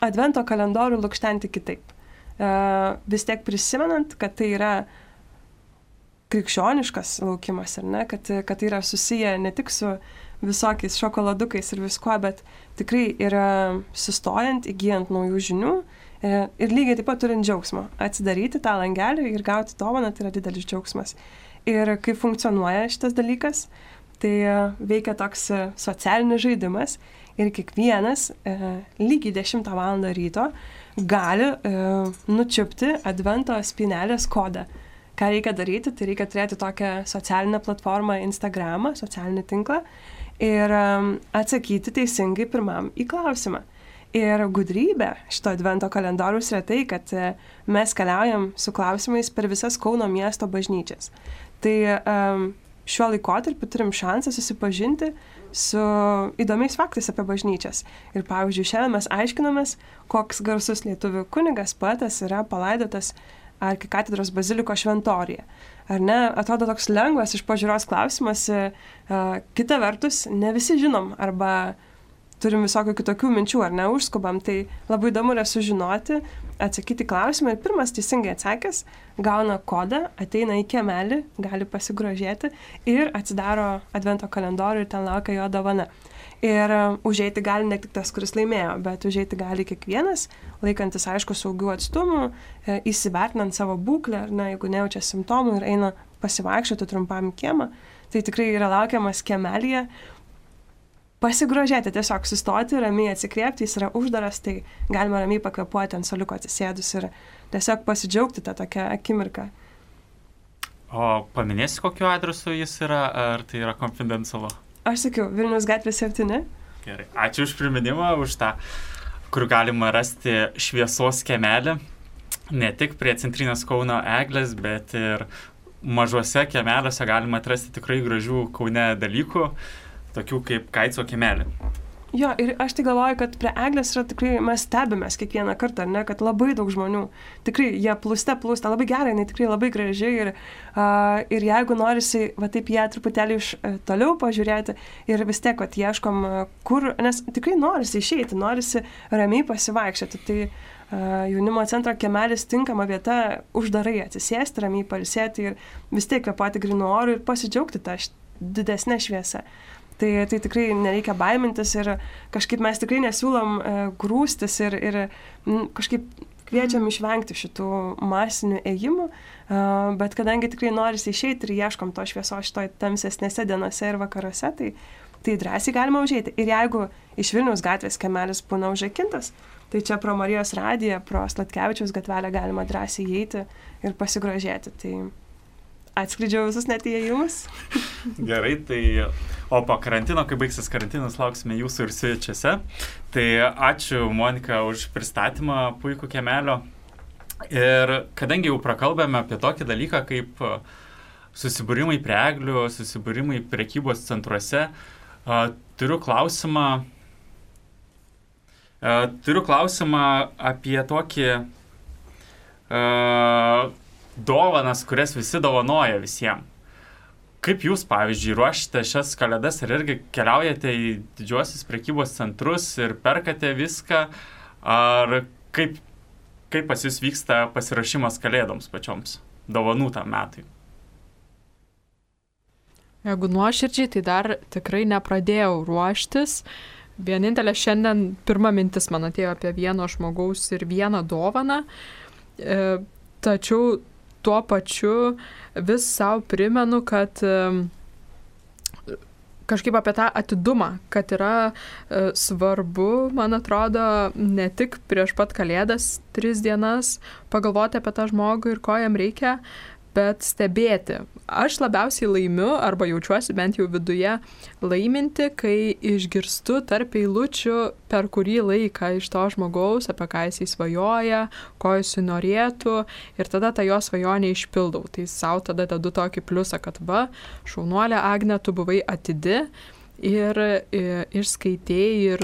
advento kalendorių lukštenti kitaip. E, vis tiek prisimenant, kad tai yra krikščioniškas laukimas, ar ne, kad, kad tai yra susiję ne tik su visokiais šokoladukais ir viskuo, bet tikrai yra sustojant, įgyjant naujų žinių e, ir lygiai taip pat turint džiaugsmo. Atsidaryti tą langelį ir gauti dovaną tai yra didelis džiaugsmas. Ir kaip funkcionuoja šitas dalykas, tai e, veikia toks e, socialinis žaidimas ir kiekvienas lygiai 10 val. ryto gali nučiupti advento spinelės kodą ką reikia daryti, tai reikia turėti tokią socialinę platformą Instagramą, socialinį tinklą ir um, atsakyti teisingai pirmam į klausimą. Ir gudrybė šito advento kalendorius yra tai, kad e, mes keliaujam su klausimais per visas Kauno miesto bažnyčias. Tai um, šiuo laikotarpiu turim šansą susipažinti su įdomiais faktais apie bažnyčias. Ir pavyzdžiui, šiandien mes aiškinamės, koks garsus lietuvių kunigas poetas yra palaidotas arkikatedros baziliko šventorija. Ar ne, atrodo toks lengvas iš pažiūros klausimas, e, kita vertus, ne visi žinom arba turim visokių kitokių minčių ar ne, užskubam, tai labai įdomu yra sužinoti, atsakyti klausimą ir pirmas teisingai atsakęs gauna kodą, ateina į kiemelį, gali pasigrožėti ir atsidaro advento kalendorių ir ten laukia jo dovana. Ir uh, užeiti gali ne tik tas, kuris laimėjo, bet užeiti gali kiekvienas, laikantis aišku saugių atstumų, e, įsivertinant savo būklę, ar ne, jeigu nejaučia simptomų ir eina pasivaikščioti trumpam kiemą, tai tikrai yra laukiamas kiemelėje, pasigrožėti, tiesiog sustoti, ramiai atsikvėpti, jis yra uždaras, tai galima ramiai pakvepuoti ant soliuko atsisėdus ir tiesiog pasidžiaugti tą tokią akimirką. O paminėsi, kokiu adresu jis yra, ar tai yra konfidencialu? Aš sakiau, Vilnius gatvė 7. Gerai, ačiū už priminimą, už tą, kur galima rasti šviesos kemelį, ne tik prie centrinės Kauno eglės, bet ir mažuose kemeliuose galima atrasti tikrai gražių Kaune dalykų tokių kaip Kaico kemelį. Jo, ir aš tai galvoju, kad prie eglės yra tikrai, mes stebimės kiekvieną kartą, ne, kad labai daug žmonių, tikrai jie plūste plūsta, labai gerai, jinai tikrai labai gražiai ir, uh, ir jeigu norisi, va taip ją truputėlį iš uh, toliau pažiūrėti ir vis tiek, kad ieškom, uh, kur, nes tikrai norisi išeiti, norisi ramiai pasivaikščioti, tai uh, jaunimo centro kemelis tinkama vieta uždarai atsisėsti, ramiai palisėti ir vis tiek kvepati grinu oru ir pasidžiaugti tą didesnę šviesą. Tai, tai tikrai nereikia baimintis ir kažkaip mes tikrai nesiūlom e, grūstis ir, ir m, kažkaip kviečiam išvengti šitų masinių ėjimų, e, bet kadangi tikrai norisi išeiti ir ieškom to švieso šitoj tamsesnėse dienose ir vakaruose, tai, tai drąsiai galima užeiti. Ir jeigu iš Vilniaus gatvės kemelis būna užakintas, tai čia pro Marijos radiją, pro Slatkevičiaus gatvelę galima drąsiai įeiti ir pasigrožėti. Tai atskleidžiau visus net įėjimus. *laughs* Gerai, tai o po karantino, kai baigsis karantinas, lauksime jūsų ir svečiuose. Tai ačiū Monika už pristatymą puikų kemelio. Ir kadangi jau prakalbėme apie tokį dalyką kaip susibūrimai prie eglių, susibūrimai prekybos centruose, turiu klausimą. Turiu klausimą apie tokį dovanas, kurias visi dovanoja visiems. Kaip jūs, pavyzdžiui, ruošite šias kalėdas ir irgi keliaujate į didžiuosius prekybos centrus ir perkate viską, ar kaip, kaip pas jūs vyksta pasirašymas kalėdoms pačioms, dovanų tam metui? Jeigu nuoširdžiai, tai dar tikrai nepradėjau ruoštis. Vienintelė šiandien pirma mintis man atėjo apie vieno žmogaus ir vieną dovaną. E, tačiau tuo pačiu vis savo primenu, kad kažkaip apie tą atidumą, kad yra e, svarbu, man atrodo, ne tik prieš pat kalėdas tris dienas pagalvoti apie tą žmogų ir ko jam reikia, bet stebėti. Aš labiausiai laimiu, arba jaučiuosi bent jau viduje laiminti, kai išgirstu tarp eilučių per kurį laiką iš to žmogaus, apie ką jis įsvajoja, ko jis norėtų ir tada tą jo svajonę išpildau. Tai savo tada dedu tokį pliusą, kad va, šaunuolė Agne, tu buvai atidi ir išskaitėjai, ir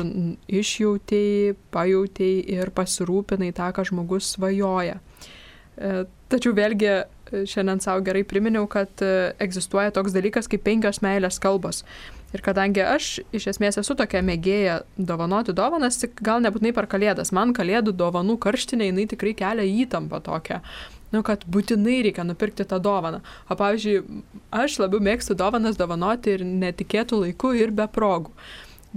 išjautėjai, pajutėjai ir pasirūpinai tą, ką žmogus svajoja. E, tačiau vėlgi šiandien savo gerai priminiau, kad e, egzistuoja toks dalykas kaip penkios meilės kalbos. Ir kadangi aš iš esmės esu tokia mėgėja dovanoti dovanas, tik gal nebūtinai per kalėdas, man kalėdų dovanų karštinė jinai tikrai kelia įtampą tokią. Nu, kad būtinai reikia nupirkti tą dovaną. O pavyzdžiui, aš labiau mėgstu dovanas dovanoti ir netikėtų laikų ir be progų.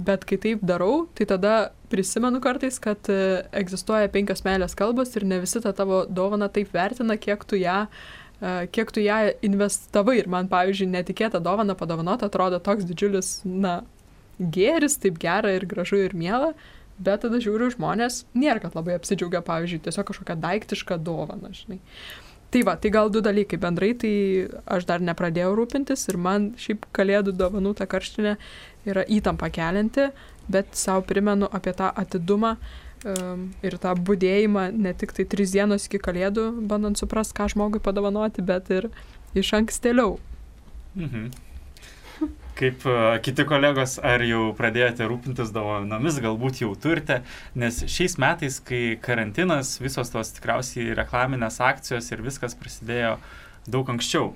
Bet kai taip darau, tai tada prisimenu kartais, kad e, egzistuoja penkios meilės kalbos ir ne visi tą tavo dovaną taip vertina, kiek tu ją uh, kiek tu ją investavai ir man, pavyzdžiui, netikėta dovana padovanota atrodo toks didžiulis, na, gėris, taip gera ir gražu ir miela, bet tada žiūriu žmonės, nėra, kad labai apsidžiaugia, pavyzdžiui, tiesiog kažkokią daiktišką dovaną, žinai. Tai va, tai gal du dalykai bendrai, tai aš dar nepradėjau rūpintis ir man šiaip kalėdų dovanų ta karštinė yra įtampa kelianti, bet savo primenu apie tą atidumą, um, ir tą būdėjimą ne tik tai tris dienos iki kalėdų, bandant suprasti, ką žmogui padovanoti, bet ir iš ankstėliau. Mhm. kaip e, kiti kolegos, ar jau pradėjote rūpintis dovanomis, galbūt jau turite, nes šiais metais, kai karantinas, visos tos tikriausiai reklaminės akcijos ir viskas prasidėjo daug anksčiau.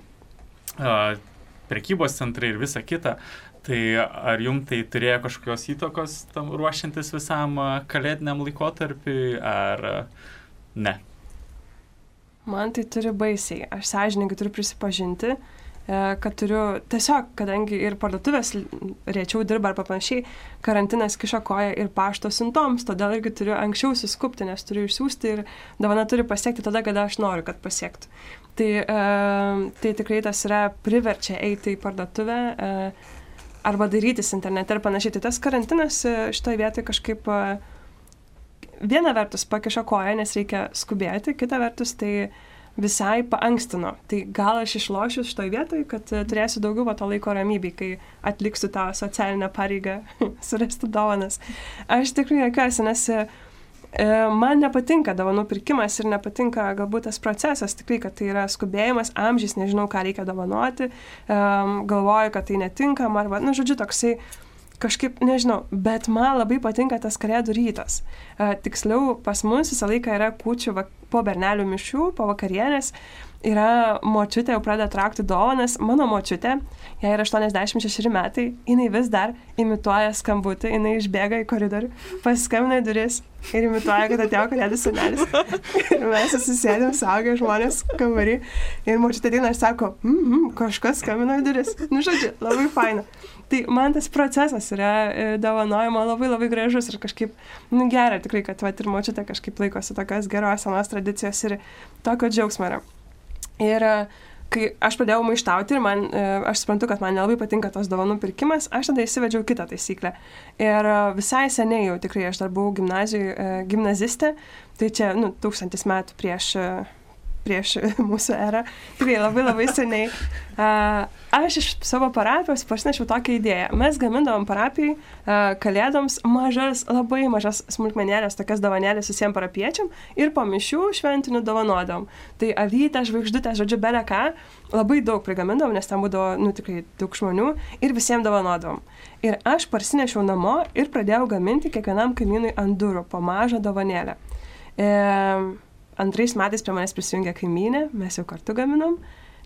Prekybos centrai ir visa kita. Tai ar jums tai turėjo kažkokios įtakos tam ruošiantis visam kalėdiniam laikotarpiui, ar ne? Man tai turi baisiai. Aš sąžininkai turiu prisipažinti, e, kad turiu tiesiog, kadangi ir parduotuvės rečiau dirba ar panašiai, karantinas kišo koją ir pašto siuntoms, todėl irgi turiu anksčiau suskupti, nes turiu išsiųsti ir dovana turi pasiekti tada, kada aš noriu, kad pasiektų. Tai, uh, tai tikrai tas yra priverčia eiti į parduotuvę. Uh, arba darytis internete ir panašiai. Tai tas karantinas e, šitoje vietoje kažkaip e, viena vertus pakišo koją, nes reikia skubėti, kita vertus tai visai paankstino. Tai gal aš išlošiu šitoje vietoje, kad e, turėsiu daugiau to laiko ramybį, kai atliksiu tą socialinę pareigą *laughs* surasti dovanas. Aš tikrai jokiuosi, nes man nepatinka dovanų pirkimas ir nepatinka galbūt tas procesas, tikrai, kad tai yra skubėjimas, amžiais, nežinau, ką reikia dovanoti, galvoju, kad tai netinkama, arba, na, nu, žodžiu, toksai kažkaip, nežinau, bet man labai patinka tas kalėdų rytas. E, tiksliau, pas mus visą laiką yra kučių po bernelių mišių, po vakarienės, yra močiutė, jau pradeda traukti dovanas. Mano močiutė, jai yra 86 metai, jinai vis dar imituoja skambutį, jinai išbėga į koridorių, paskambina į duris ir imituoja, kad atėjo kalėdų senelis. *laughs* ir mes susisėdėm saugę žmonės kambarį ir močiutė ateina ir sako, mm -hmm, kažkas skambino į duris. Nu, žodžiu, labai faina. Tai man tas procesas yra e, dovanojimo labai labai gražus ir kažkaip nu, gera tikrai, kad va, ir močiutė kažkaip laikosi tokios geros senos tradicijos ir tokio džiaugsmo yra. Ir e, kai aš pradėjau maištauti ir man, e, aš suprantu, kad man nelabai patinka tos dovanų pirkimas, aš tada įsivedžiau kitą taisyklę. Ir e, visai seniai jau tikrai aš dar buvau gimnazijoje, gimnazistė, tai čia, nu, tūkstantis metų prieš prieš *laughs* mūsų erą, tikrai labai labai seniai. Aš iš savo parapijos parsinešiau tokią idėją. Mes gamindavom parapijai kalėdoms mažas, labai mažas smulkmenėlės, tokias dovanėlės visiems parapiečiam ir po mišių šventinių dovanodom. Tai avytę, žvaigždutę, žodžiu, belę ką, labai daug prigamindavom, nes ten būdavo, nu tikrai daug žmonių ir visiems dovanodom. Ir aš parsinešiau namo ir pradėjau gaminti kiekvienam kaimynui ant durų po mažą dovanėlę. E, Antrais metais prie manęs prisijungė kaimynė, mes jau kartu gaminom.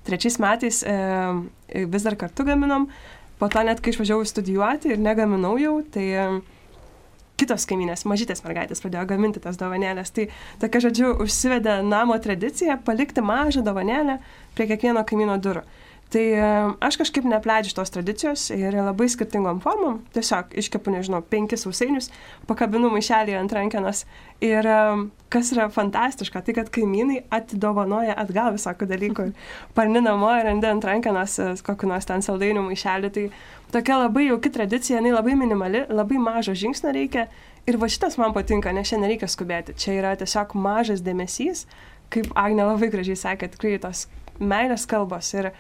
Trečiais metais e, vis dar kartu gaminom. Po to net kai išvažiavau studijuoti ir negaminau jau, tai e, kitos kaimynės, mažytės mergaitės pradėjo gaminti tas dovanėlės. Tai tokia, žodžiu, užsivedė namo tradicija palikti mažą dovanėlę prie kiekvieno kaimyno durų. Tai e, aš kažkaip nepleidžiu tos tradicijos ir labai skirtingom formom. Tiesiog iškepu, nežinau, penkis sausainius, pakabinu maišelį ant rankenos. Ir e, kas yra fantastiška, tai kad kaimynai atidovanoja atgal visokių dalykų. *laughs* Parni namo ir randi ant rankenos e, kokiu nors ten saldainių maišelį. Tai tokia labai jauki tradicija, jinai labai minimali, labai mažo žingsnio reikia. Ir va šitas man patinka, nes šiandien nereikia skubėti. Čia yra tiesiog mažas dėmesys, kaip Agne labai gražiai sakė, tikrai tos meilės kalbos. Ir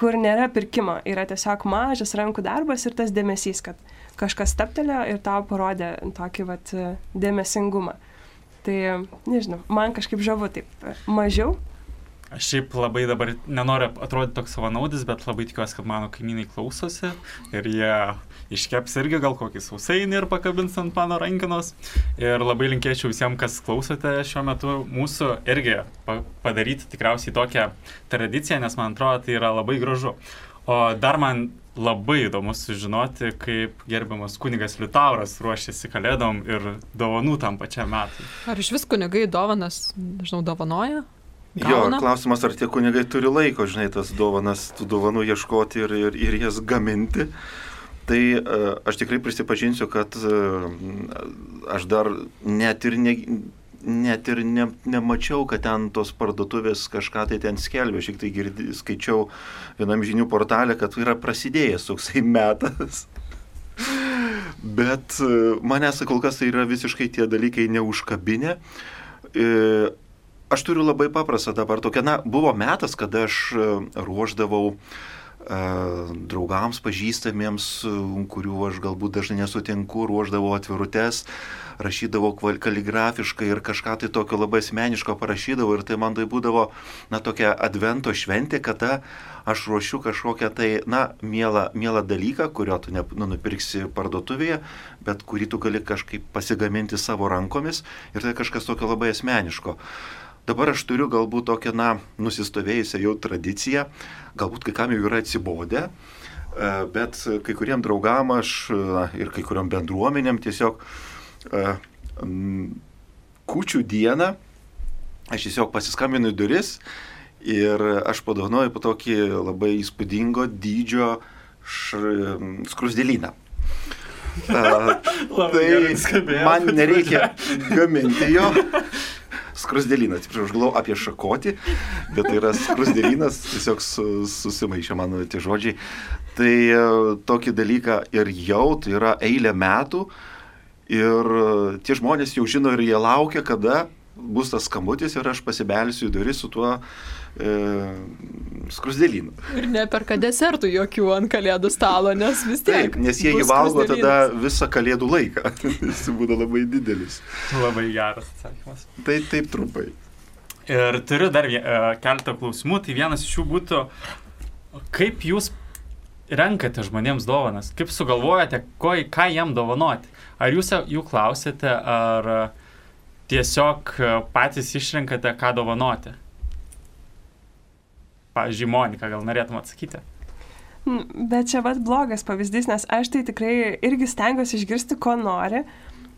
kur nėra pirkimo, yra tiesiog mažas rankų darbas ir tas dėmesys, kad kažkas staptelėjo ir tau parodė tokį vat, dėmesingumą. Tai nežinau, man kažkaip žavu taip mažiau, Aš šiaip labai dabar nenoriu atrodyti toks savanaudis, bet labai tikiuosi, kad mano kaimynai klausosi ir jie iškeps irgi gal kokį sausainį ir pakabins ant mano rankinos. Ir labai linkėčiau visiems, kas klausote šiuo metu mūsų irgi padaryti tikriausiai tokią tradiciją, nes man atrodo, tai yra labai gražu. O dar man labai įdomu sužinoti, kaip gerbiamas kunigas Liutauras ruošiasi kalėdom ir dovanų tam pačiam metui. Ar iš vis kunigai dovanas, nežinau, dovanoja? Gauna? Jo, klausimas, ar tie kunigai turi laiko, žinai, tas dovanas, tų dovanų ieškoti ir, ir, ir jas gaminti. Tai uh, aš tikrai prisipažinsiu, kad uh, aš dar net ir, ne, net ir ne, nemačiau, kad ten tos parduotuvės kažką tai ten skelbė. Šiek tiek girdi, skaičiau vienam žinių portalė, kad yra prasidėjęs toksai metas. *laughs* Bet uh, manęs kol kas tai yra visiškai tie dalykai neužkabinę. Uh, Aš turiu labai paprastą dabar tokią, na, buvo metas, kada aš e, ruoždavau draugams, pažįstamiems, kurių aš galbūt dažnai nesutinku, ruoždavau atvirutes, rašydavau kaligrafiškai ir kažką tai tokio labai asmeniško parašydavau ir tai man tai būdavo, na, tokia advento šventė, kada aš ruošiu kažkokią tai, na, mielą, mielą dalyką, kurio tu ne, nu, nupirksi parduotuvėje, bet kurį tu gali kažkaip pasigaminti savo rankomis ir tai kažkas tokio labai asmeniško. Dabar aš turiu galbūt tokią, na, nusistovėjusią jau tradiciją, galbūt kai kam jau yra atsibodę, e, bet kai kuriem draugam aš ir kai kuriam bendruomenėm tiesiog e, kučių dieną aš tiesiog pasiskambinu į duris ir aš padovanoju po tokį labai įspūdingo dydžio š... skrusdėlyną. Uh, *laughs* tai man nereikia gaminti jo, *laughs* skrusdėlynas, atsiprašau, aš galvoju apie šakotį, bet tai yra skrusdėlynas, tiesiog susimaišė mano tie žodžiai. Tai e, tokį dalyką ir jau, tai yra eilė metų ir e, tie žmonės jau žino ir jie laukia, kada bus tas skambutis ir aš pasibelsiu į duris su tuo e, skrusdėlynu. Ir neperka desertų jokių ant kalėdų stalo, nes vis tiek. Taip, nes jie jį valgo tada visą kalėdų laiką. *laughs* Jis būna labai didelis. Labai geras atsakymas. Tai taip trumpai. Ir turiu dar uh, keletą klausimų. Tai vienas iš jų būtų, kaip jūs renkate žmonėms dovanas? Kaip sugalvojate, ko, ką jiem dovanoti? Ar jūs jų klausėte, ar tiesiog patys išrenkate, ką dovanoti? Pavyzdžiui, Monika, gal norėtum atsakyti? Bet čia vad blogas pavyzdys, nes aš tai tikrai irgi stengiuosi išgirsti, ko nori,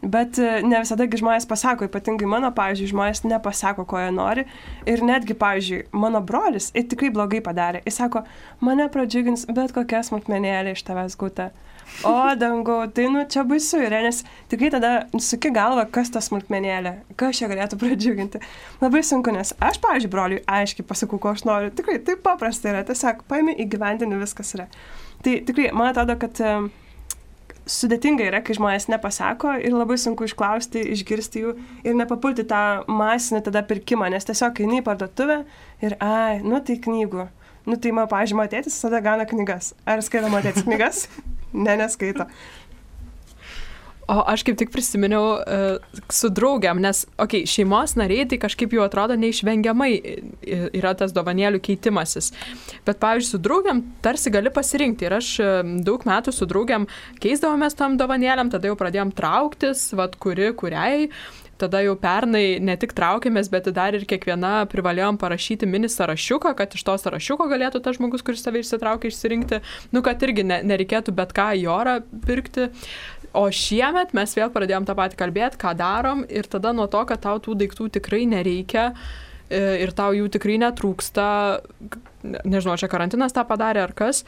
bet e, ne visada žmonės pasako, ypatingai mano, pavyzdžiui, žmonės nepasako, ko jie nori. Ir netgi, pavyzdžiui, mano brolis ir tikrai blogai padarė. Jis sako, mane pradžiugins bet kokia smulkmenėlė iš tavęs gūta. O, dangau, tai nu čia baisu yra, nes tikrai tada suki galva, kas ta smulkmenėlė, kas čia galėtų pradžiuginti. Labai sunku, nes aš, pavyzdžiui, broliui aiškiai pasakau, ko aš noriu. Tikrai taip paprasta yra, tiesiog paimi įgyvendini viskas yra. Tai tikrai, man atrodo, kad um, sudėtinga yra, kai žmonės nepasako ir labai sunku išklausti, išgirsti jų ir nepapulti tą masinį tada pirkimą, nes tiesiog eini į parduotuvę ir, ai, nu tai knygų. Nu tai man, pažiūrėjau, tėtis visada gauna knygas. Ar skaito tėtis knygas? *laughs* ne, neskaito. O aš kaip tik prisiminiau uh, su draugiam, nes, okei, okay, šeimos nariai tai kažkaip jau atrodo neišvengiamai yra tas dovanėlių keitimasis. Bet, pavyzdžiui, su draugiam tarsi gali pasirinkti. Ir aš daug metų su draugiam keisdavomės tam dovanėliam, tada jau pradėjom trauktis, vad kuri, kuriai. Uh, tada jau pernai ne tik traukėmės, bet dar ir kiekviena privalėjom parašyti mini sąrašiuką, kad iš to sąrašiuko galėtų tas žmogus, kuris save išsitraukia, išsirinkti, nu, kad irgi ne, nereikėtų bet ką į orą pirkti. O šiemet mes vėl pradėjom tą patį kalbėti, ką darom ir tada nuo to, kad tau tų daiktų tikrai nereikia e, ir tau jų tikrai netrūksta, nežinau, čia karantinas tą padarė ar kas,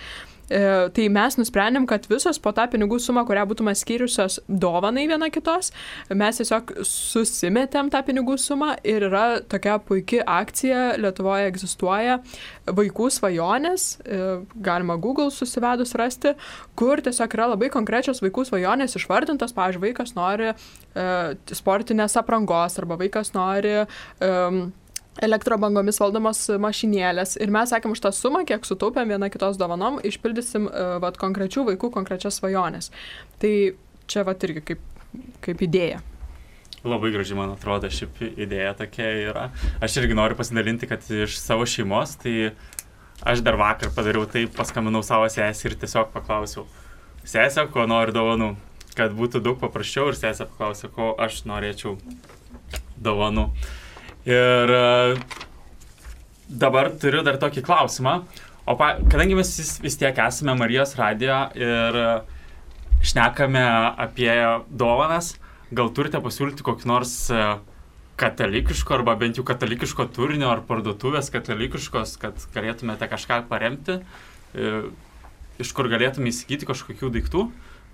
tai mes nusprendėm, kad visos po tą pinigų sumą, kurią būtume skyriusios dovanai viena kitos, mes tiesiog susimetėm tą pinigų sumą ir yra tokia puikia akcija, Lietuvoje egzistuoja vaikų svajonės, e, galima Google susivedus rasti, kur tiesiog yra labai konkrečios vaikų svajonės išvardintos, pavyzdžiui, vaikas nori e, sportinės aprangos arba vaikas nori um, elektrobangomis valdomos mašinėlės. Ir mes sakėm už tą sumą, kiek sutaupėm viena kitos dovanom, išpildysim uh, vat, konkrečių vaikų konkrečias svajonės. Tai čia vat irgi kaip, kaip idėja. Labai graži, man atrodo, šiaip idėja tokia yra. Aš irgi noriu pasidalinti, kad iš savo šeimos, tai aš dar vakar padariau taip, paskambinau savo sesį ir tiesiog paklausiau, sesė, ko nori dovanų, kad būtų daug paprasčiau ir sesė paklausė, ko aš norėčiau dovanų. Ir e, dabar turiu dar tokį klausimą. O pa, kadangi mes vis, vis tiek esame Marijos radijo ir šnekame apie dovanas, gal turite pasiūlyti kokį nors e, katalikiško arba bent jau katalikiško turinio ar parduotuvės katalikiškos, kad galėtumėte kažką paremti, e, iš kur galėtume įsigyti kažkokių daiktų.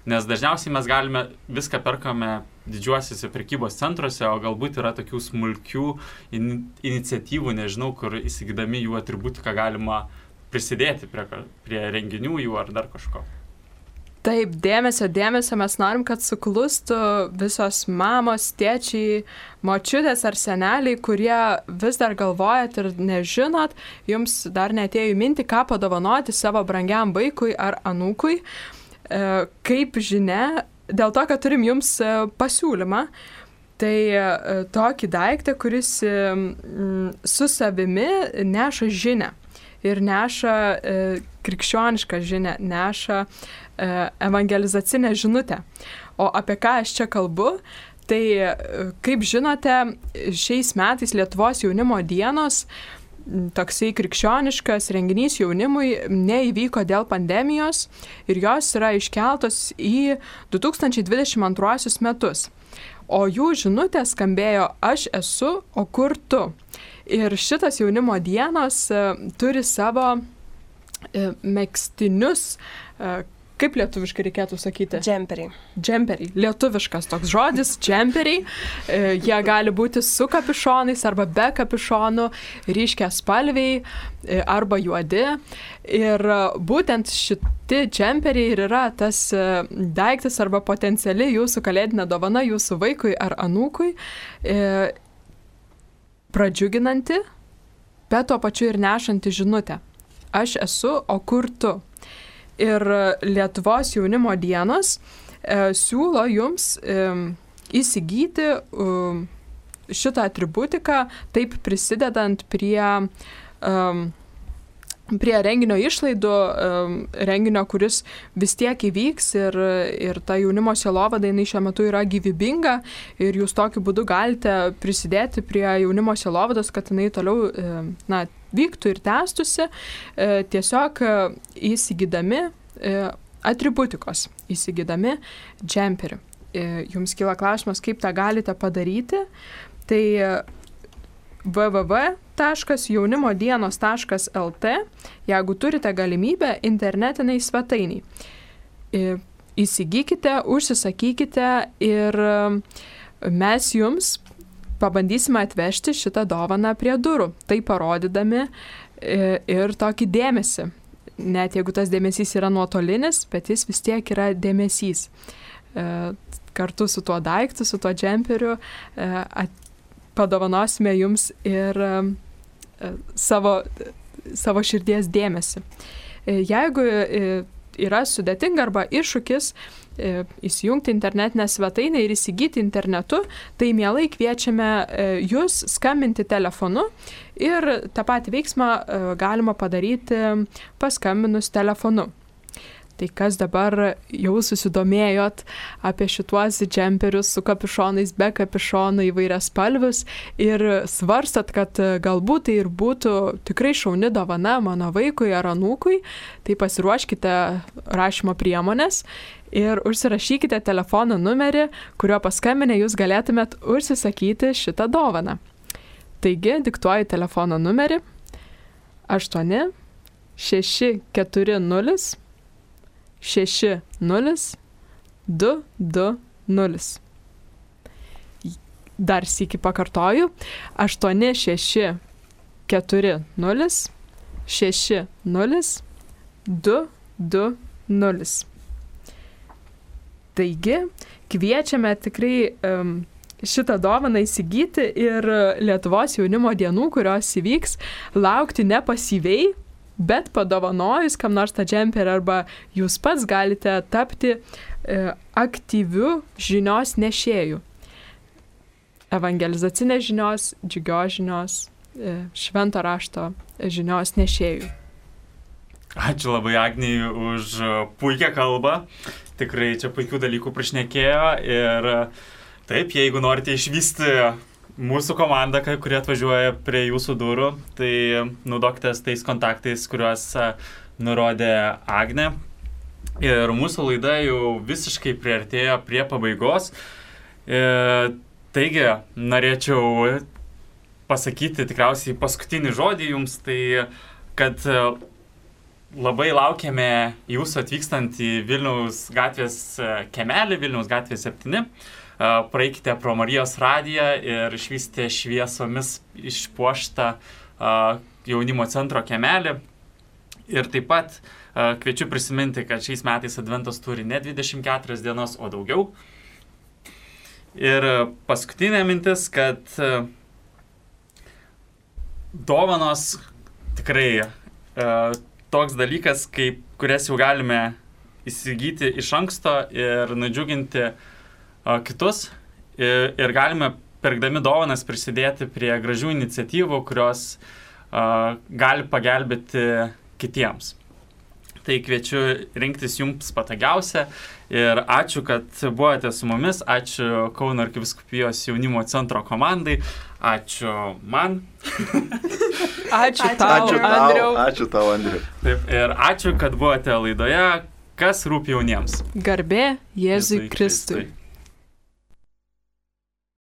Nes dažniausiai mes galime viską perkame didžiuosiuose prekybos centruose, o galbūt yra tokių smulkių in, iniciatyvų, nežinau, kur įsigydami jų atributiką galima prisidėti prie, prie renginių jų ar dar kažko. Taip, dėmesio, dėmesio mes norim, kad suklustų visos mamos, tėčiai, močiutės ar seneliai, kurie vis dar galvojat ir nežinot, jums dar netėjo į mintį, ką padovanoti savo brangiam vaikui ar anūkui. E, kaip žinia, dėl to, kad turim jums e, pasiūlymą, tai e, tokį daiktą, kuris su savimi neša žinę ir neša krikščionišką žinę, neša evangelizacinę žinutę. O apie ką aš čia kalbu, Tai, kaip žinote, šiais metais Lietuvos jaunimo dienos toksai krikščioniškas renginys jaunimui neįvyko dėl pandemijos ir jos yra iškeltos į 2022 metus. O jų žinutė skambėjo aš esu, o kur tu. Ir šitas jaunimo dienos e, turi savo e, mėgstinius e, kaip lietuviškai reikėtų sakyti? Džemperiai. Džemperiai. Lietuviškas toks žodis, džemperiai. E, jie gali būti su kapišonais arba be kapišonų, ryškia spalviai e, arba juodi. Ir e, būtent šitie džemperiai ir yra tas e, daiktas arba potenciali jūsų kalėdinė dovana jūsų vaikui ar anūkui. E, pradžiuginanti, bet tuo pačiu ir nešanti žinutę. Aš esu, o kur tu? Ir Lietuvos jaunimo dienos e, siūlo jums e, įsigyti e, šitą atributiką, taip prisidedant prie e, prie renginio išlaidų, renginio, kuris vis tiek įvyks ir, ir ta jaunimo sielovada, jinai šiuo metu yra gyvybinga ir jūs tokiu būdu galite prisidėti prie jaunimo sielovados, kad jinai toliau na, vyktų ir tęstųsi, e, tiesiog e, įsigydami e, atributikos, įsigydami džemperių. Jums kyla klausimas, kaip tą galite padaryti. Tai www.jaunimodienos.lt, jeigu turite galimybę internetiniai svetainiai. Įsigykite, užsisakykite ir mes jums pabandysime atvežti šitą dovaną prie durų, tai parodydami e, ir tokį dėmesį. Net jeigu tas dėmesys yra nuotolinis, bet jis vis tiek yra dėmesys. E, kartu su tuo daiktu, su tuo džemperiu e, padovanosime jums ir savo, savo širdies dėmesį. Jeigu yra sudėtinga arba iššūkis, įsijungti internetinę svetainę ir įsigyti internetu, tai mielai kviečiame e, jūs skambinti telefonu ir tą patį veiksmą e, galima padaryti paskambinus telefonu. Tai kas dabar jau susidomėjot apie šituos džemperius su kapišonais, be kapišonų įvairias spalvius ir svarstat, kad galbūt tai ir būtų tikrai šauni dovana mano vaikui ar anūkui, tai pasiruoškite rašymo priemonės ir užsirašykite telefono numerį, kuriuo paskambinę jūs galėtumėt užsisakyti šitą dovaną. Taigi, diktuoju telefono numerį 8 640 60 220. Dar sėki pakartoju. 86 40 60 220. Taigi, kviečiame tikrai um, šitą dovaną įsigyti ir Lietuvos jaunimo dienų, kurios įvyks, laukti nepasyviai, bet padovanojus kam nors tą džemperį arba jūs pats galite tapti e, aktyviu žinios nešėju. Evangelizacinės žinios, džiugios žinios, e, švento rašto žinios nešėjų. Ačiū labai Agnijai už puikią kalbą tikrai čia puikių dalykų prašnekėjo ir taip, jeigu norite išvysti mūsų komandą, kurie atvažiuoja prie jūsų durų, tai naudokitės tais kontaktais, kuriuos nurodė Agne. Ir mūsų laida jau visiškai priartėjo prie pabaigos. E, taigi, norėčiau pasakyti tikriausiai paskutinį žodį jums, tai kad labai laukiame jūsų atvykstant į Vilniaus gatvės e, kemelį, Vilniaus gatvės 7. Praeikite pro Marijos radiją ir išvystė šviesomis išpuoštą jaunimo centro kemelį. Ir taip pat kviečiu prisiminti, kad šiais metais Adventas turi ne 24 dienas, o daugiau. Ir paskutinė mintis, kad dovanos tikrai toks dalykas, kaip, kurias jau galime įsigyti iš anksto ir nudžiuginti uh, kitus. Ir, ir galime, pirkdami dovanas, prisidėti prie gražių iniciatyvų, kurios uh, gali pagelbėti kitiems. Tai kviečiu rinktis jums patogiausią ir ačiū, kad buvote su mumis, ačiū Kauno arkiviskupijos jaunimo centro komandai, ačiū man. *laughs* Ačiū Ačiū. tau, Ačiū tau, Andriau. ačiū tau, Andriu. Taip, ir ačiū, kad buvote laidoje, kas rūpi jauniems. Garbė Jėzui Kristui.